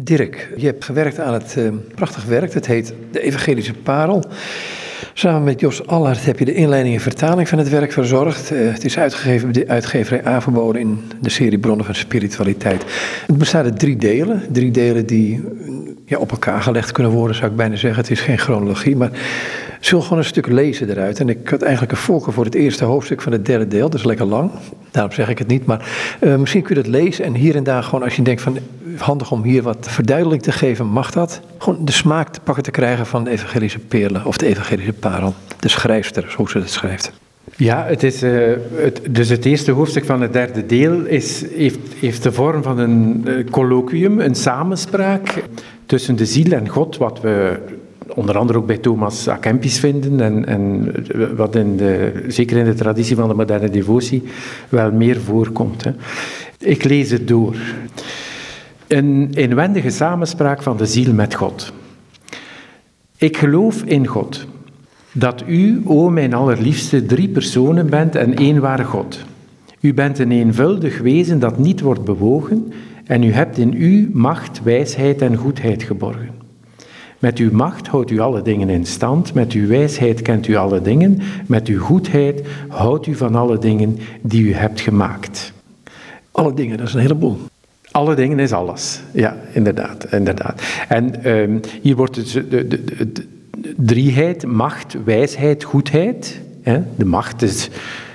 Dirk, je hebt gewerkt aan het uh, prachtig werk. Het heet De Evangelische Parel. Samen met Jos Allard heb je de inleiding en vertaling van het werk verzorgd. Uh, het is uitgegeven bij de uitgeverij Aanverboden in de serie Bronnen van Spiritualiteit. Het bestaat uit drie delen. Drie delen die ja, op elkaar gelegd kunnen worden, zou ik bijna zeggen. Het is geen chronologie, maar zullen gewoon een stuk lezen eruit. En ik had eigenlijk een voorkeur voor het eerste hoofdstuk van het derde deel. Dat is lekker lang, daarom zeg ik het niet. Maar uh, misschien kun je dat lezen en hier en daar gewoon als je denkt van... handig om hier wat verduidelijking te geven, mag dat? Gewoon de smaak te pakken te krijgen van de evangelische perlen of de evangelische parel. De schrijfster, zoals ze het schrijft. Ja, het is, het, dus het eerste hoofdstuk van het derde deel is, heeft, heeft de vorm van een uh, colloquium, een samenspraak tussen de ziel en God, wat we onder andere ook bij Thomas A. Vinden en, en wat in de, zeker in de traditie van de moderne devotie wel meer voorkomt. Hè. Ik lees het door. Een inwendige samenspraak van de ziel met God. Ik geloof in God, dat u, o mijn allerliefste, drie personen bent en één ware God. U bent een eenvuldig wezen dat niet wordt bewogen en u hebt in u macht, wijsheid en goedheid geborgen. Met uw macht houdt u alle dingen in stand, met uw wijsheid kent u alle dingen, met uw goedheid houdt u van alle dingen die u hebt gemaakt. Alle dingen, dat is een heleboel. Alle dingen is alles, ja, inderdaad. inderdaad. En um, hier wordt dus de, de, de, drieheid, macht, wijsheid, goedheid. Hè? De macht is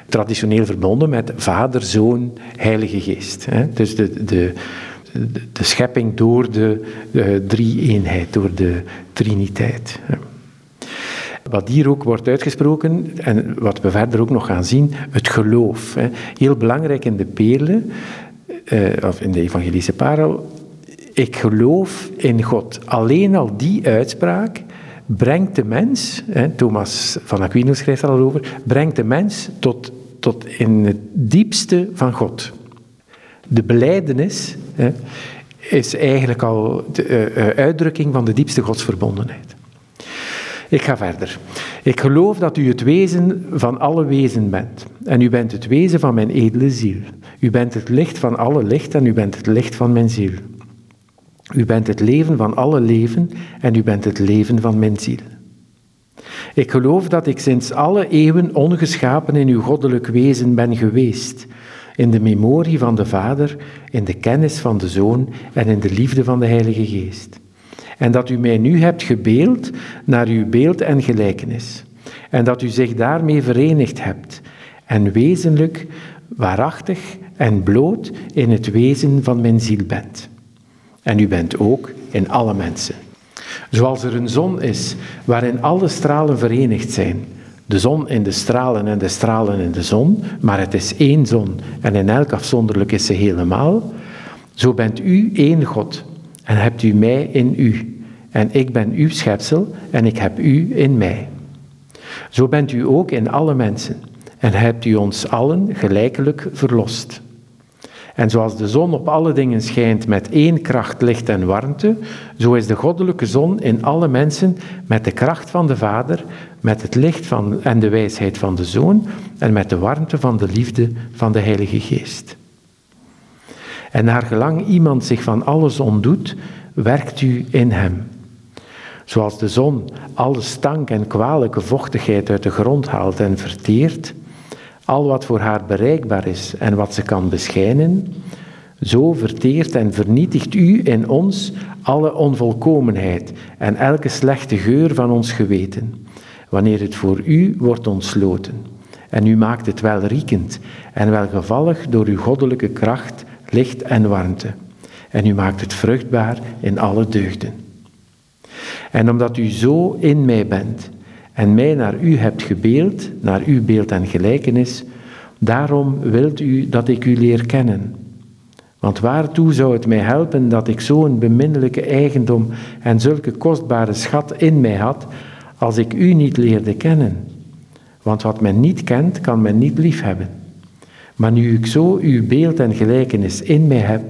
traditioneel verbonden met Vader, Zoon, Heilige Geest. Hè? Dus de, de, de schepping door de, de drie-eenheid, door de Triniteit. Wat hier ook wordt uitgesproken, en wat we verder ook nog gaan zien, het geloof. Heel belangrijk in de perlen, eh, of in de evangelische parel, ik geloof in God. Alleen al die uitspraak brengt de mens, Thomas van Aquino schrijft er al over, brengt de mens tot, tot in het diepste van God. De beleidenis hè, is eigenlijk al de uh, uitdrukking van de diepste godsverbondenheid. Ik ga verder. Ik geloof dat u het wezen van alle wezen bent. En u bent het wezen van mijn edele ziel. U bent het licht van alle licht en u bent het licht van mijn ziel. U bent het leven van alle leven en u bent het leven van mijn ziel. Ik geloof dat ik sinds alle eeuwen ongeschapen in uw goddelijk wezen ben geweest in de memorie van de Vader, in de kennis van de Zoon en in de liefde van de Heilige Geest. En dat u mij nu hebt gebeeld naar uw beeld en gelijkenis. En dat u zich daarmee verenigd hebt en wezenlijk, waarachtig en bloot in het wezen van mijn ziel bent. En u bent ook in alle mensen. Zoals er een zon is waarin alle stralen verenigd zijn, de zon in de stralen en de stralen in de zon, maar het is één zon en in elk afzonderlijk is ze helemaal. Zo bent u één God en hebt u mij in u. En ik ben uw schepsel en ik heb u in mij. Zo bent u ook in alle mensen en hebt u ons allen gelijkelijk verlost. En zoals de zon op alle dingen schijnt met één kracht, licht en warmte, zo is de goddelijke zon in alle mensen met de kracht van de Vader, met het licht van, en de wijsheid van de Zoon en met de warmte van de liefde van de Heilige Geest. En naar gelang iemand zich van alles ontdoet, werkt u in hem. Zoals de zon alle stank en kwalijke vochtigheid uit de grond haalt en verteert, al wat voor haar bereikbaar is en wat ze kan beschijnen, zo verteert en vernietigt u in ons alle onvolkomenheid en elke slechte geur van ons geweten, wanneer het voor u wordt ontsloten. En u maakt het wel riekend en welgevallig door uw goddelijke kracht, licht en warmte. En u maakt het vruchtbaar in alle deugden. En omdat u zo in mij bent, en mij naar u hebt gebeeld, naar uw beeld en gelijkenis, daarom wilt u dat ik u leer kennen. Want waartoe zou het mij helpen dat ik zo'n beminnelijke eigendom en zulke kostbare schat in mij had, als ik u niet leerde kennen? Want wat men niet kent, kan men niet liefhebben. Maar nu ik zo uw beeld en gelijkenis in mij heb,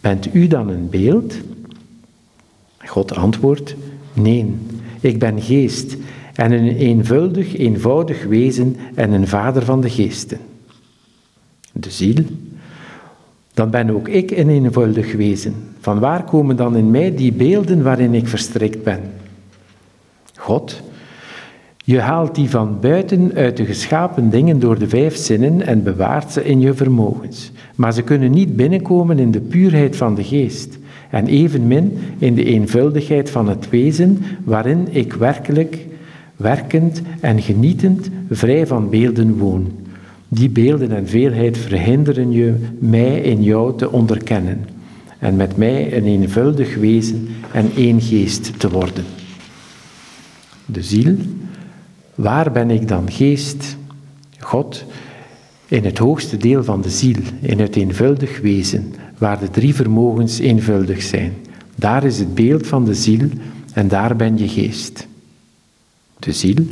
bent u dan een beeld? God antwoordt, nee, ik ben geest en een eenvuldig, eenvoudig wezen en een vader van de geesten. De ziel. Dan ben ook ik een eenvoudig wezen, Van waar komen dan in mij die beelden waarin ik verstrikt ben? God, je haalt die van buiten uit de geschapen dingen door de vijf zinnen en bewaart ze in je vermogens. Maar ze kunnen niet binnenkomen in de puurheid van de geest en evenmin in de eenvuldigheid van het wezen waarin ik werkelijk, werkend en genietend vrij van beelden woon. Die beelden en veelheid verhinderen je mij in jou te onderkennen en met mij een eenvuldig wezen en één geest te worden. De ziel, waar ben ik dan geest? God, in het hoogste deel van de ziel, in het eenvuldig wezen, waar de drie vermogens eenvuldig zijn. Daar is het beeld van de ziel en daar ben je geest. De ziel.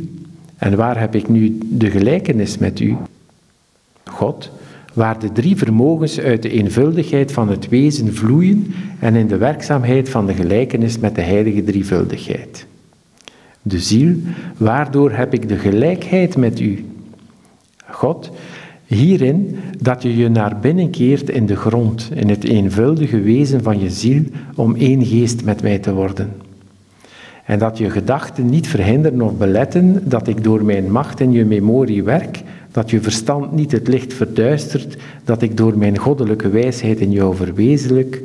En waar heb ik nu de gelijkenis met u? God, waar de drie vermogens uit de eenvuldigheid van het wezen vloeien en in de werkzaamheid van de gelijkenis met de heilige drievuldigheid. De ziel, waardoor heb ik de gelijkheid met u? God, hierin dat je je naar binnen keert in de grond, in het eenvuldige wezen van je ziel, om één geest met mij te worden. En dat je gedachten niet verhinderen of beletten dat ik door mijn macht in je memorie werk, dat je verstand niet het licht verduistert, dat ik door mijn goddelijke wijsheid in jou verwezenlijk,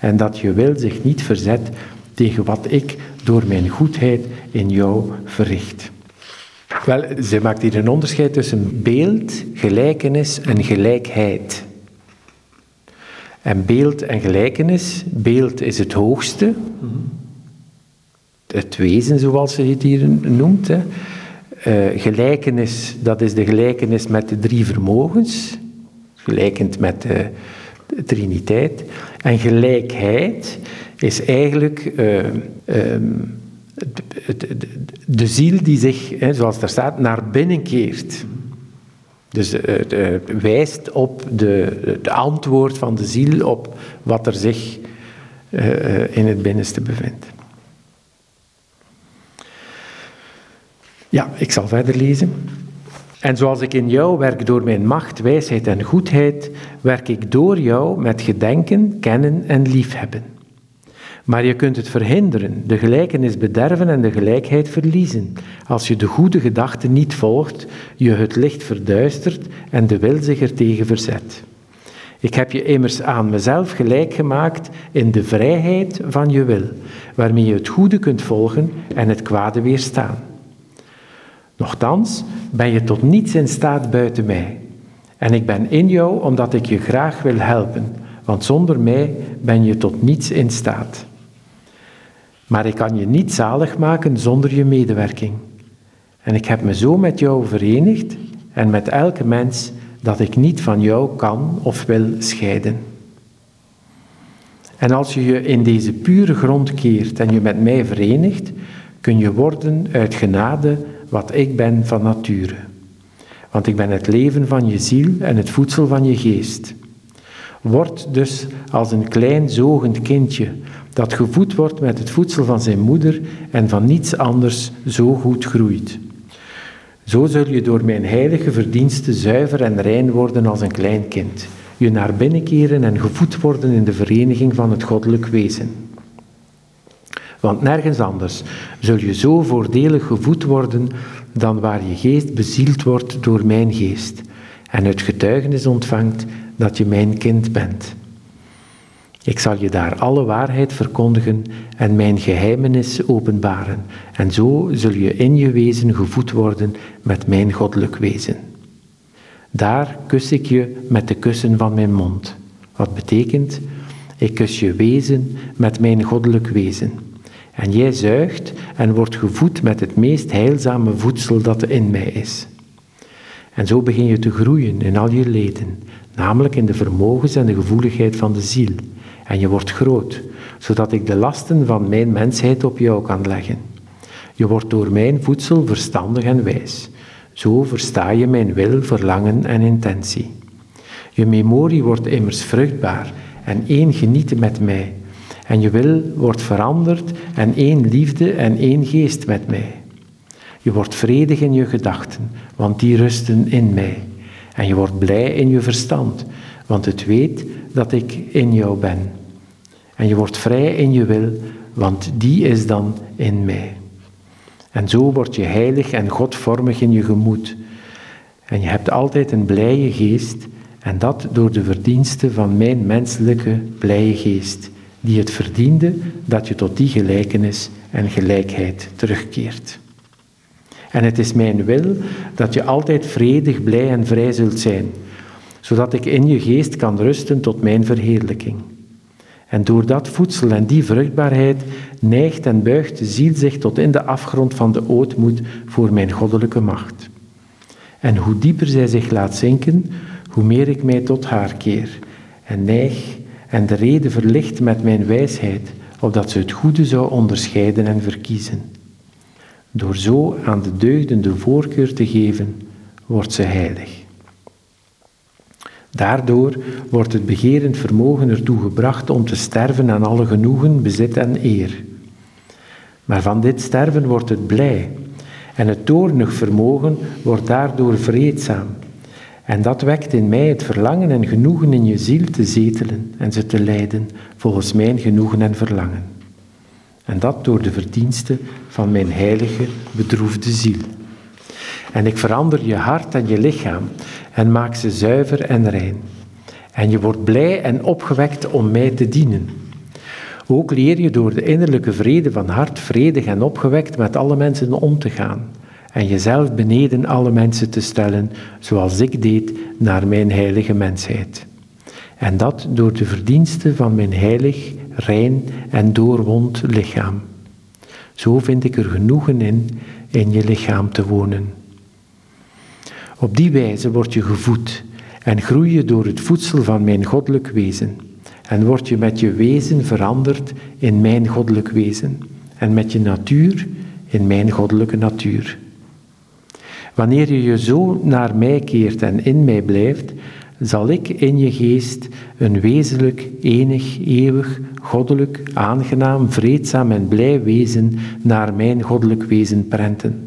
en dat je wil zich niet verzet tegen wat ik door mijn goedheid in jou verricht. Wel, ze maakt hier een onderscheid tussen beeld, gelijkenis en gelijkheid. En beeld en gelijkenis, beeld is het hoogste, het wezen zoals ze het hier noemt. Hè. Uh, gelijkenis, dat is de gelijkenis met de drie vermogens, gelijkend met de, Triniteit. En gelijkheid is eigenlijk uh, um, de, ziel die zich, hè, zoals daar staat, naar binnen keert. Dus uh, wijst op de antwoord van de ziel op wat er zich in het binnenste bevindt. Ja, ik zal verder lezen. En zoals ik in jou werk door mijn macht, wijsheid en goedheid, werk ik door jou met gedenken, kennen en liefhebben. Maar je kunt het verhinderen, de gelijkenis bederven en de gelijkheid verliezen, als je de goede gedachte niet volgt, je het licht verduistert en de wil zich ertegen verzet. Ik heb je immers aan mezelf gelijk gemaakt in de vrijheid van je wil, waarmee je het goede kunt volgen en het kwade weerstaan. Nochtans ben je tot niets in staat buiten mij. En ik ben in jou omdat ik je graag wil helpen, want zonder mij ben je tot niets in staat. Maar ik kan je niet zalig maken zonder je medewerking. En ik heb me zo met jou verenigd en met elke mens dat ik niet van jou kan of wil scheiden. En als je je in deze pure grond keert en je met mij verenigt, kun je worden uit genade wat ik ben van nature. Want ik ben het leven van je ziel en het voedsel van je geest. Word dus als een klein zogend kindje dat gevoed wordt met het voedsel van zijn moeder en van niets anders zo goed groeit. Zo zul je door mijn heilige verdiensten zuiver en rein worden als een klein kind, je naar binnen keren en gevoed worden in de vereniging van het goddelijk wezen. Want nergens anders zul je zo voordelig gevoed worden dan waar je geest bezield wordt door mijn geest en het getuigenis ontvangt dat je mijn kind bent. Ik zal je daar alle waarheid verkondigen en mijn geheimenis openbaren, en zo zul je in je wezen gevoed worden met mijn goddelijk wezen. Daar kus ik je met de kussen van mijn mond, wat betekent, ik kus je wezen met mijn goddelijk wezen. En jij zuigt en wordt gevoed met het meest heilzame voedsel dat in mij is. En zo begin je te groeien in al je leden, namelijk in de vermogens en de gevoeligheid van de ziel. En je wordt groot, zodat ik de lasten van mijn mensheid op jou kan leggen. Je wordt door mijn voedsel verstandig en wijs. Zo versta je mijn wil, verlangen en intentie. Je memorie wordt immers vruchtbaar en één genieten met mij. En je wil wordt veranderd en één liefde en één geest met mij. Je wordt vredig in je gedachten, want die rusten in mij. En je wordt blij in je verstand, want het weet dat ik in jou ben. En je wordt vrij in je wil, want die is dan in mij. En zo word je heilig en godvormig in je gemoed. En je hebt altijd een blije geest, en dat door de verdiensten van mijn menselijke blije geest, die het verdiende dat je tot die gelijkenis en gelijkheid terugkeert. En het is mijn wil dat je altijd vredig, blij en vrij zult zijn, zodat ik in je geest kan rusten tot mijn verheerlijking. En door dat voedsel en die vruchtbaarheid neigt en buigt de ziel zich tot in de afgrond van de ootmoed voor mijn goddelijke macht. En hoe dieper zij zich laat zinken, hoe meer ik mij tot haar keer en neig en de reden verlicht met mijn wijsheid, opdat ze het goede zou onderscheiden en verkiezen. Door zo aan de deugden de voorkeur te geven, wordt ze heilig. Daardoor wordt het begerend vermogen ertoe gebracht om te sterven aan alle genoegen, bezit en eer. Maar van dit sterven wordt het blij, en het toornig vermogen wordt daardoor vreedzaam. En dat wekt in mij het verlangen en genoegen in je ziel te zetelen en ze te leiden volgens mijn genoegen en verlangen. En dat door de verdiensten van mijn heilige, bedroefde ziel. En ik verander je hart en je lichaam en maak ze zuiver en rein. En je wordt blij en opgewekt om mij te dienen. Ook leer je door de innerlijke vrede van hart vredig en opgewekt met alle mensen om te gaan en jezelf beneden alle mensen te stellen, zoals ik deed naar mijn heilige mensheid. En dat door de verdiensten van mijn heilig, rein en doorwond lichaam. Zo vind ik er genoegen in in je lichaam te wonen. Op die wijze word je gevoed en groei je door het voedsel van mijn goddelijk wezen. En word je met je wezen veranderd in mijn goddelijk wezen. En met je natuur in mijn goddelijke natuur. Wanneer je je zo naar mij keert en in mij blijft, zal ik in je geest een wezenlijk, enig, eeuwig, goddelijk, aangenaam, vreedzaam en blij wezen naar mijn goddelijk wezen prenten.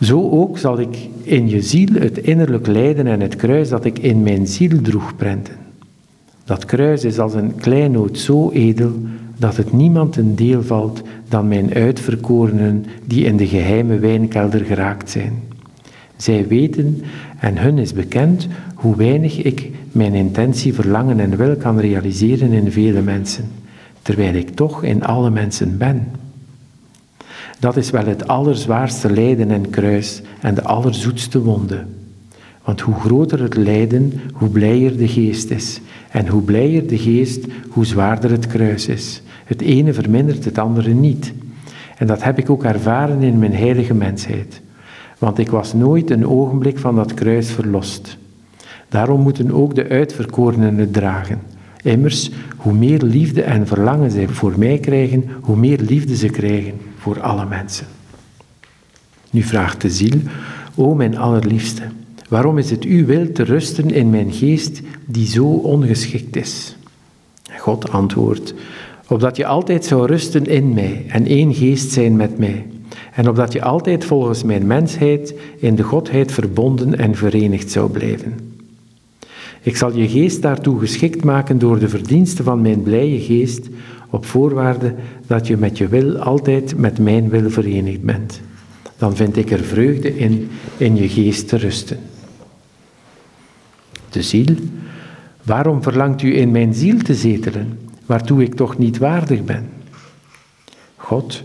Zo ook zal ik in je ziel het innerlijk lijden en het kruis dat ik in mijn ziel droeg prenten. Dat kruis is als een kleinoot zo edel dat het niemand een deel valt dan mijn uitverkorenen die in de geheime wijnkelder geraakt zijn. Zij weten en hun is bekend hoe weinig ik mijn intentie, verlangen en wil kan realiseren in vele mensen, terwijl ik toch in alle mensen ben. Dat is wel het allerzwaarste lijden en kruis en de allerzoetste wonde. Want hoe groter het lijden, hoe blijer de geest is. En hoe blijer de geest, hoe zwaarder het kruis is. Het ene vermindert het andere niet. En dat heb ik ook ervaren in mijn heilige mensheid. Want ik was nooit een ogenblik van dat kruis verlost. Daarom moeten ook de uitverkorenen het dragen. Immers, hoe meer liefde en verlangen zij voor mij krijgen, hoe meer liefde ze krijgen voor alle mensen. Nu vraagt de ziel, o mijn allerliefste, waarom is het uw wil te rusten in mijn geest die zo ongeschikt is? God antwoordt, opdat je altijd zou rusten in mij en één geest zijn met mij, en opdat je altijd volgens mijn mensheid in de Godheid verbonden en verenigd zou blijven. Ik zal je geest daartoe geschikt maken door de verdiensten van mijn blije geest, op voorwaarde dat je met je wil altijd met mijn wil verenigd bent. Dan vind ik er vreugde in in je geest te rusten. De ziel, waarom verlangt u in mijn ziel te zetelen? waartoe ik toch niet waardig ben. God,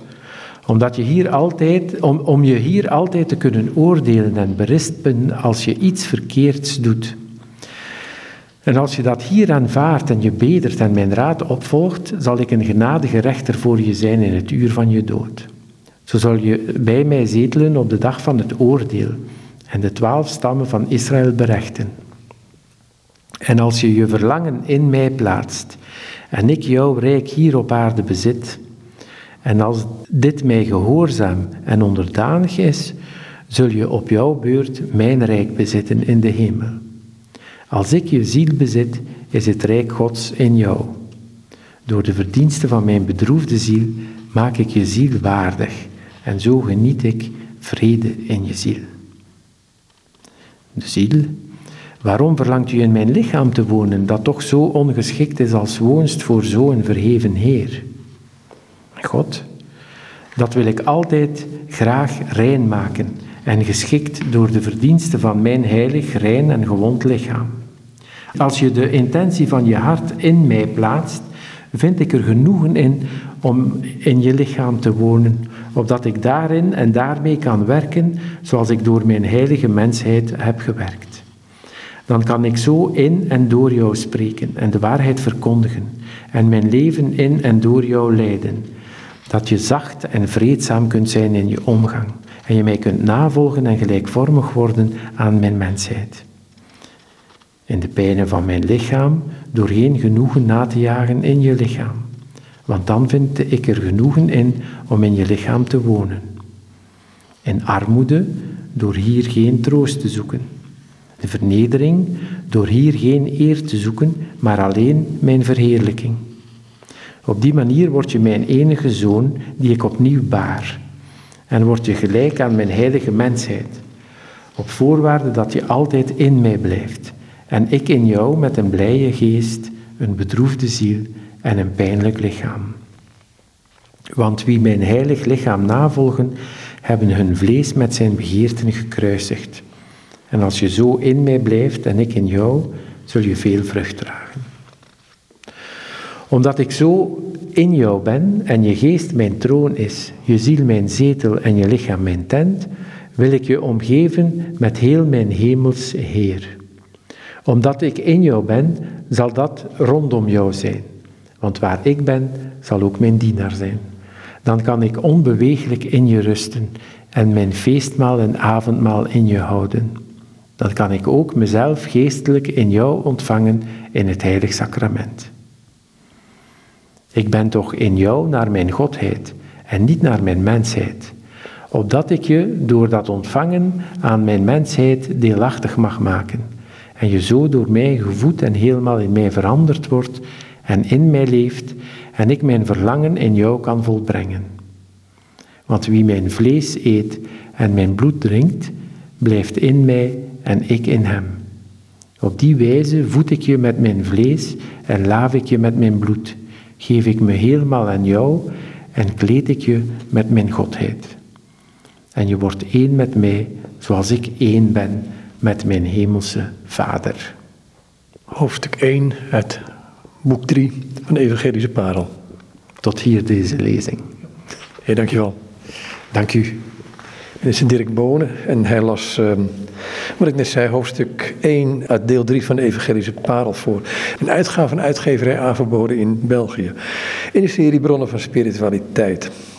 omdat je hier altijd, om, om je hier altijd te kunnen oordelen en berispen als je iets verkeerds doet. En als je dat hier aanvaardt en je bedert en mijn raad opvolgt, zal ik een genadige rechter voor je zijn in het uur van je dood. Zo zal je bij mij zetelen op de dag van het oordeel en de twaalf stammen van Israël berechten. En als je je verlangen in mij plaatst en ik jouw rijk hier op aarde bezit, en als dit mij gehoorzaam en onderdanig is, zul je op jouw beurt mijn rijk bezitten in de hemel. Als ik je ziel bezit, is het rijk Gods in jou. Door de verdiensten van mijn bedroefde ziel maak ik je ziel waardig en zo geniet ik vrede in je ziel. De ziel Waarom verlangt u in mijn lichaam te wonen, dat toch zo ongeschikt is als woonst voor zo'n verheven Heer? God, dat wil ik altijd graag rein maken en geschikt door de verdiensten van mijn heilig, rein en gewond lichaam. Als je de intentie van je hart in mij plaatst, vind ik er genoegen in om in je lichaam te wonen, opdat ik daarin en daarmee kan werken zoals ik door mijn heilige mensheid heb gewerkt. Dan kan ik zo in en door jou spreken en de waarheid verkondigen en mijn leven in en door jou leiden, dat je zacht en vreedzaam kunt zijn in je omgang en je mij kunt navolgen en gelijkvormig worden aan mijn mensheid. In de pijnen van mijn lichaam door geen genoegen na te jagen in je lichaam, want dan vind ik er genoegen in om in je lichaam te wonen. In armoede door hier geen troost te zoeken. De vernedering door hier geen eer te zoeken, maar alleen mijn verheerlijking. Op die manier word je mijn enige zoon die ik opnieuw baar. En word je gelijk aan mijn heilige mensheid. Op voorwaarde dat je altijd in mij blijft. En ik in jou met een blije geest, een bedroefde ziel en een pijnlijk lichaam. Want wie mijn heilig lichaam navolgen, hebben hun vlees met zijn begeerten gekruisigd. En als je zo in mij blijft en ik in jou, zul je veel vrucht dragen. Omdat ik zo in jou ben en je geest mijn troon is, je ziel mijn zetel en je lichaam mijn tent, wil ik je omgeven met heel mijn hemels Heer. Omdat ik in jou ben, zal dat rondom jou zijn. Want waar ik ben, zal ook mijn dienaar zijn. Dan kan ik onbeweeglijk in je rusten en mijn feestmaal en avondmaal in je houden. Dan kan ik ook mezelf geestelijk in jou ontvangen in het heilig sacrament. Ik ben toch in jou naar mijn Godheid en niet naar mijn mensheid, opdat ik je door dat ontvangen aan mijn mensheid deelachtig mag maken en je zo door mij gevoed en helemaal in mij veranderd wordt en in mij leeft en ik mijn verlangen in jou kan volbrengen. Want wie mijn vlees eet en mijn bloed drinkt, blijft in mij en ik in hem. Op die wijze voed ik je met mijn vlees en laaf ik je met mijn bloed, geef ik me helemaal aan jou en kleed ik je met mijn Godheid. En je wordt één met mij, zoals ik één ben met mijn hemelse Vader. Hoofdstuk 1 uit boek 3 van de Evangelische Parel. Tot hier deze lezing. Heer, dankjewel. Dank u. Dit is Dirk Bonen en hij las, uh, wat ik net zei, hoofdstuk 1 uit deel 3 van de Evangelische Parel voor. Een uitgave van uitgeverij aanverboden in België. In de serie Bronnen van Spiritualiteit.